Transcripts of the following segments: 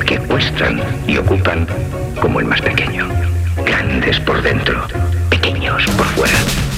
que cuestan y ocupan como el más pequeño. Grandes por dentro, pequeños por fuera.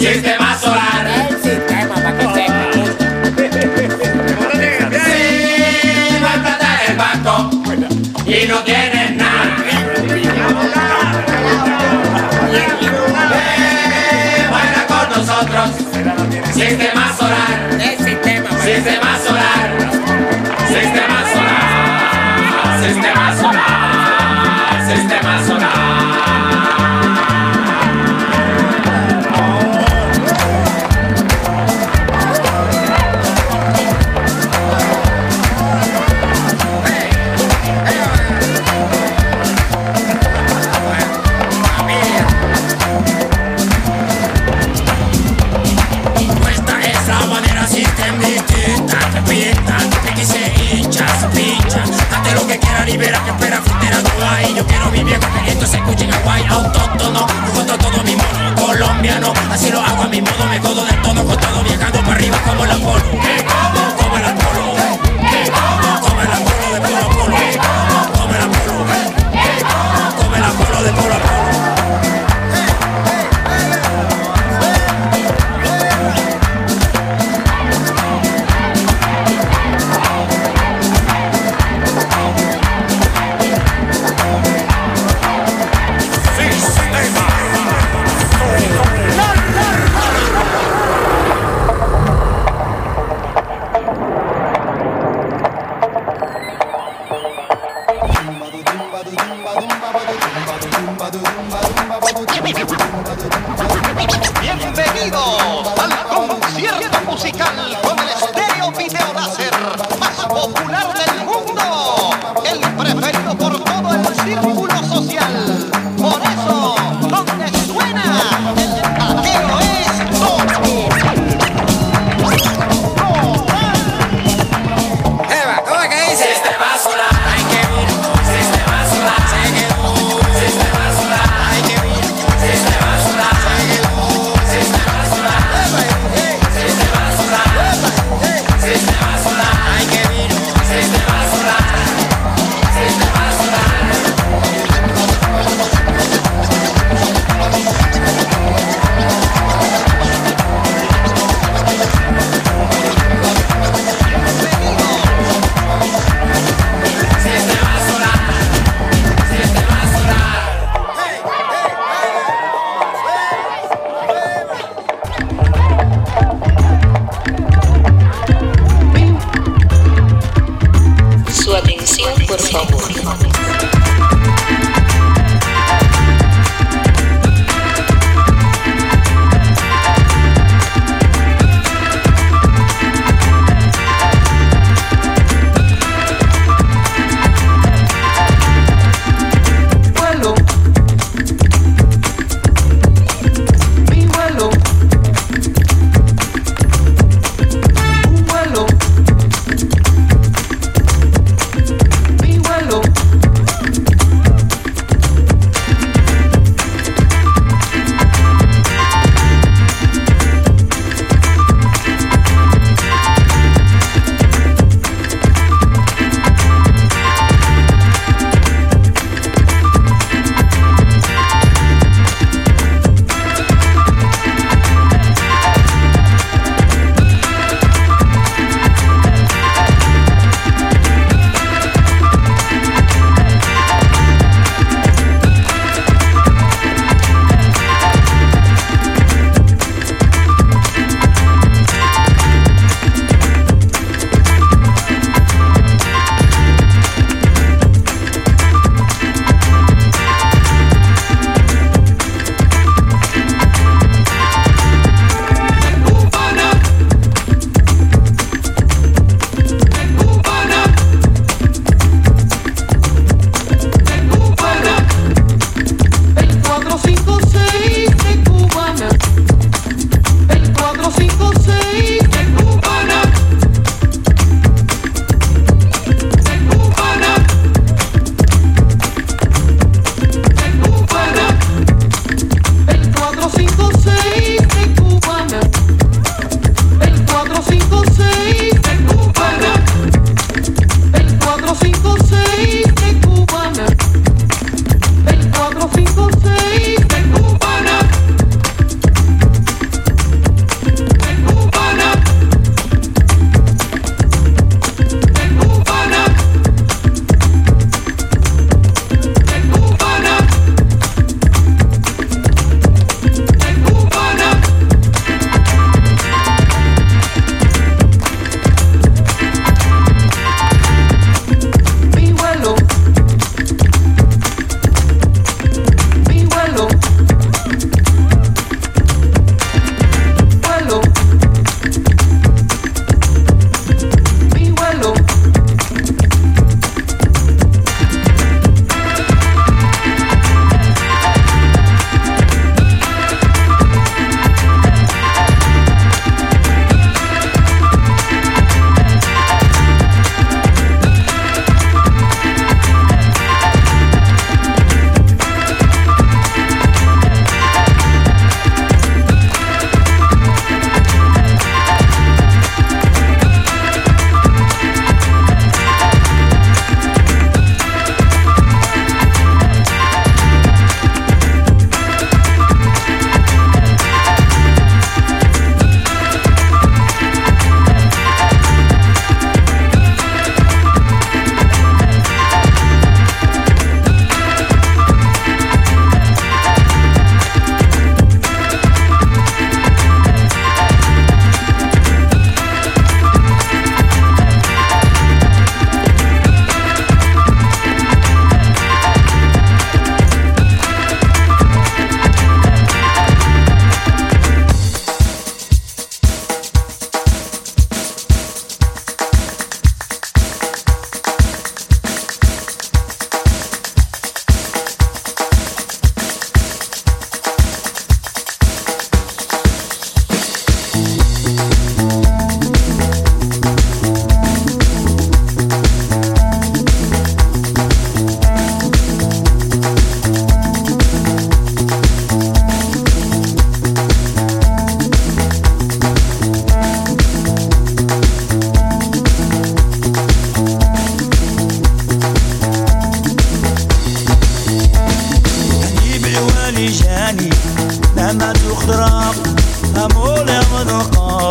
sistema solar. El sistema para que sepa. Sí, va a tratar el banco y no tienes nada. Con nosotros Yo quiero vivir para que esto se escuche en Hawaii Autóctono, junto todo mi modo colombiano Así lo hago a mi modo, me codo del todo Con todo viajando para arriba como la polo.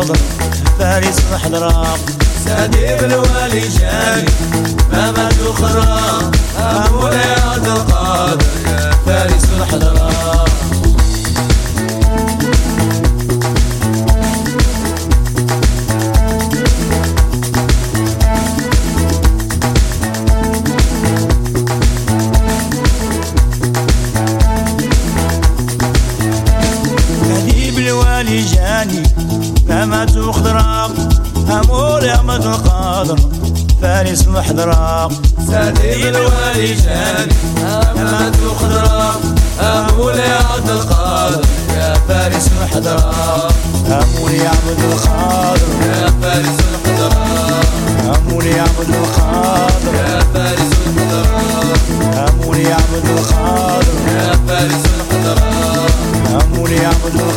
الصبر بالي صلح الراب سادي بالوالي جاني ما ماتوا خراب. أبو لياض القادر بالي صلح الراب خضراء سالي الوالي جاني أمانة خضراء أمولي عبد القادر. يا فارس الحضراء أمولي عبد القادر. يا فارس الحضراء أمولي عبد القادر. يا فارس الحضراء أمولي عبد القادر. يا فارس الحضراء أمولي عبد القادر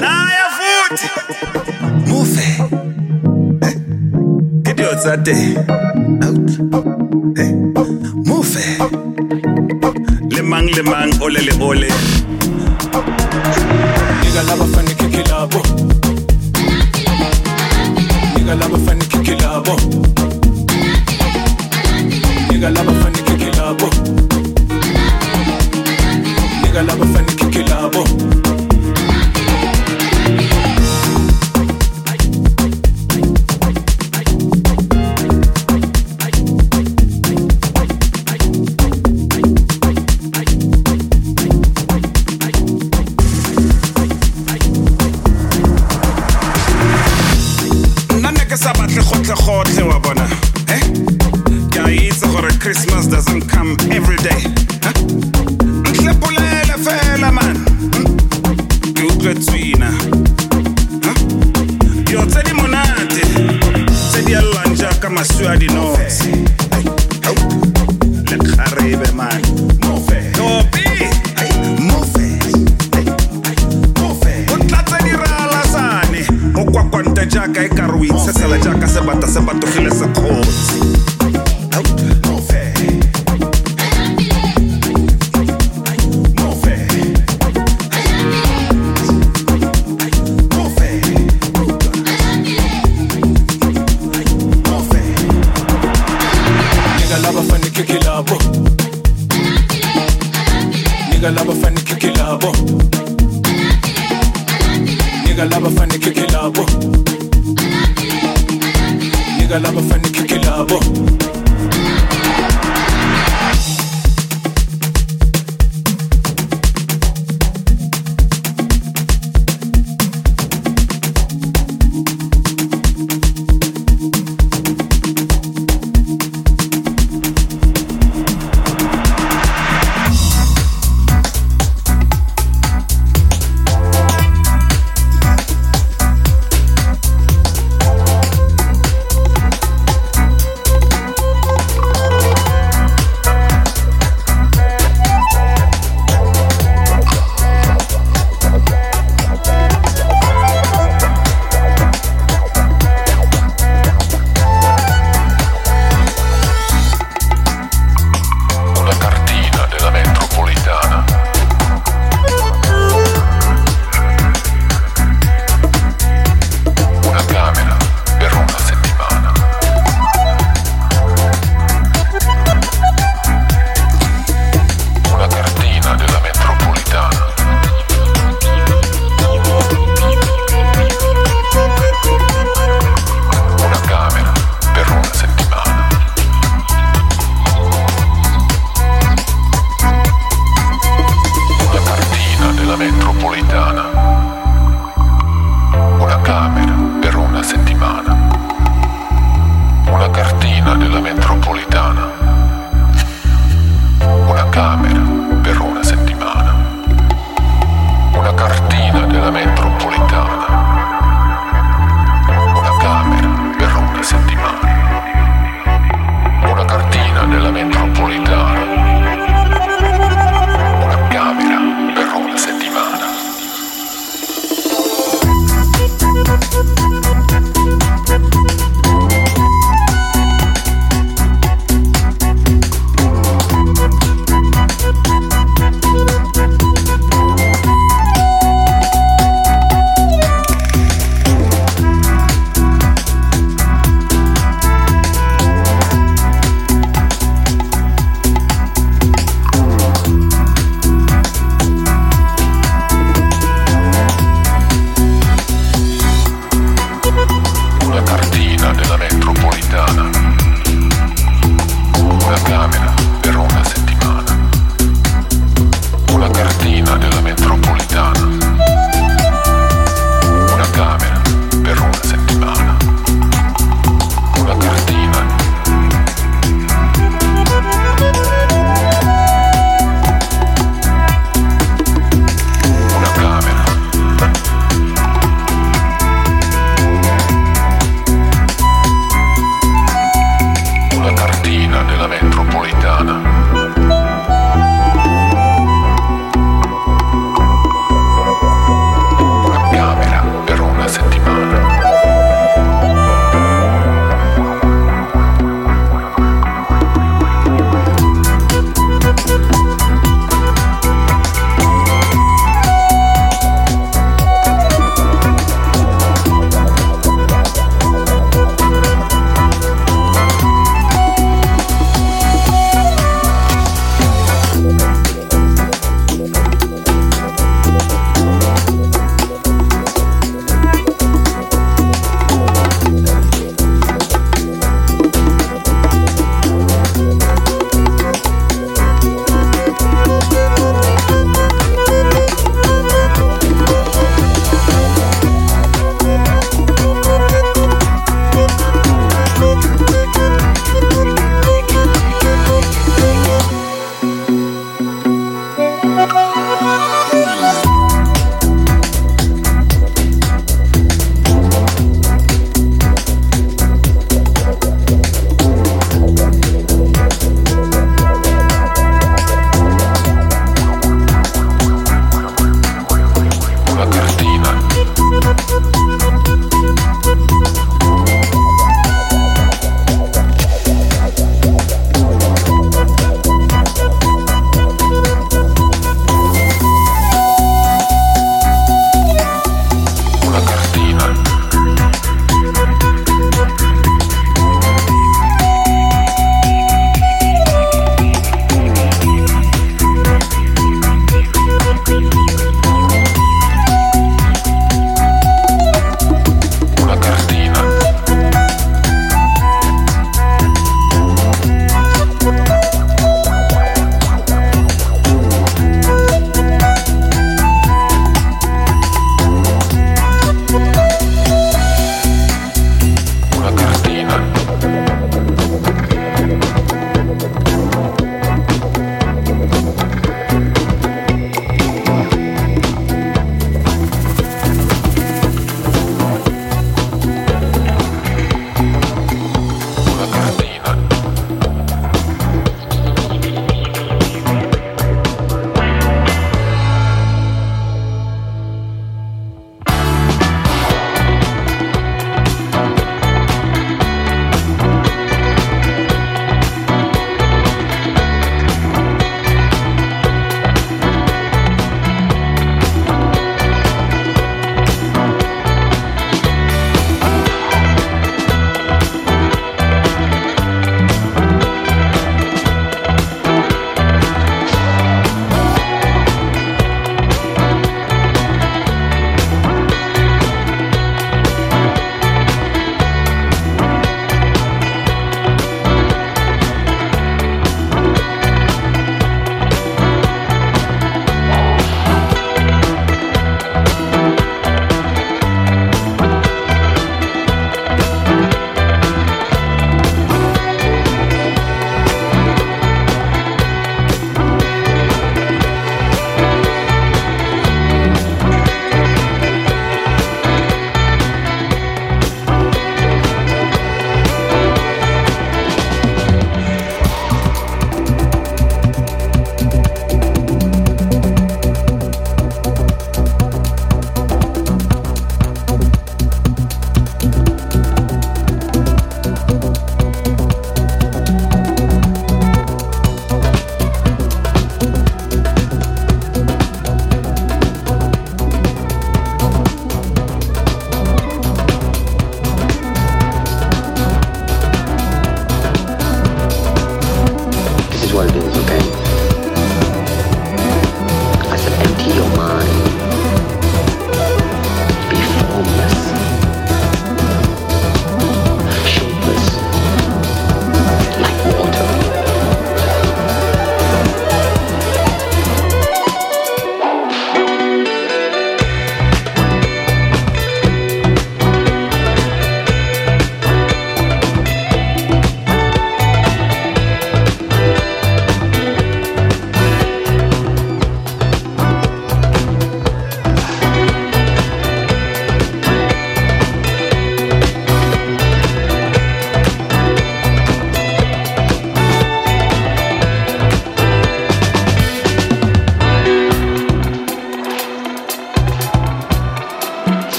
Naya futhi move Get your Saturday out move Lemang lemang ole le ole Nigga laba fani kikilabo Nigga laba fani kikilabo Nigga laba fani kikilabo Nigga laba fani Oh.